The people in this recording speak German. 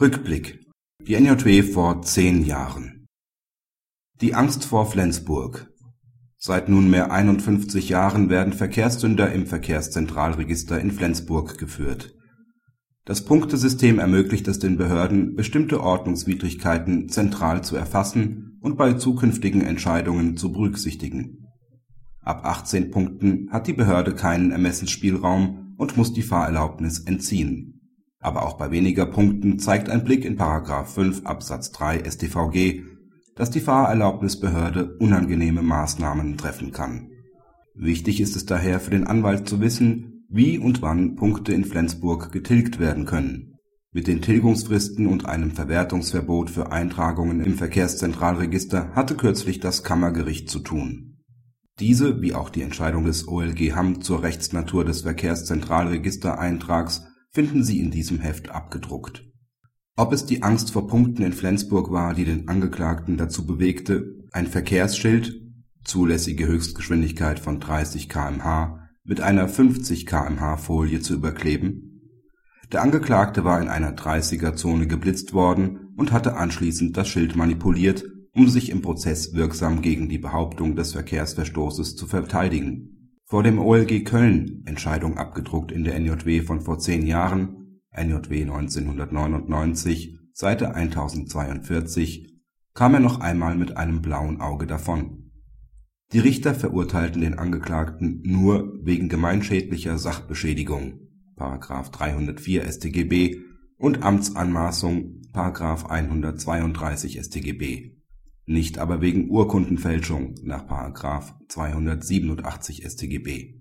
Rückblick. Die NJW vor zehn Jahren. Die Angst vor Flensburg. Seit nunmehr 51 Jahren werden Verkehrssünder im Verkehrszentralregister in Flensburg geführt. Das Punktesystem ermöglicht es den Behörden, bestimmte Ordnungswidrigkeiten zentral zu erfassen und bei zukünftigen Entscheidungen zu berücksichtigen. Ab 18 Punkten hat die Behörde keinen Ermessensspielraum und muss die Fahrerlaubnis entziehen aber auch bei weniger Punkten zeigt ein Blick in § 5 Absatz 3 StVG, dass die Fahrerlaubnisbehörde unangenehme Maßnahmen treffen kann. Wichtig ist es daher für den Anwalt zu wissen, wie und wann Punkte in Flensburg getilgt werden können. Mit den Tilgungsfristen und einem Verwertungsverbot für Eintragungen im Verkehrszentralregister hatte kürzlich das Kammergericht zu tun. Diese, wie auch die Entscheidung des OLG Hamm zur Rechtsnatur des Verkehrszentralregistereintrags finden Sie in diesem Heft abgedruckt. Ob es die Angst vor Punkten in Flensburg war, die den Angeklagten dazu bewegte, ein Verkehrsschild (zulässige Höchstgeschwindigkeit von 30 km/h) mit einer 50 km/h Folie zu überkleben? Der Angeklagte war in einer 30er-Zone geblitzt worden und hatte anschließend das Schild manipuliert, um sich im Prozess wirksam gegen die Behauptung des Verkehrsverstoßes zu verteidigen vor dem OLG Köln. Entscheidung abgedruckt in der NJW von vor zehn Jahren. (NJW 1999, Seite 1042) kam er noch einmal mit einem blauen Auge davon. Die Richter verurteilten den Angeklagten nur wegen gemeinschädlicher Sachbeschädigung (§ 304 StGB) und Amtsanmaßung (§ 132 StGB nicht aber wegen Urkundenfälschung nach § 287 StGB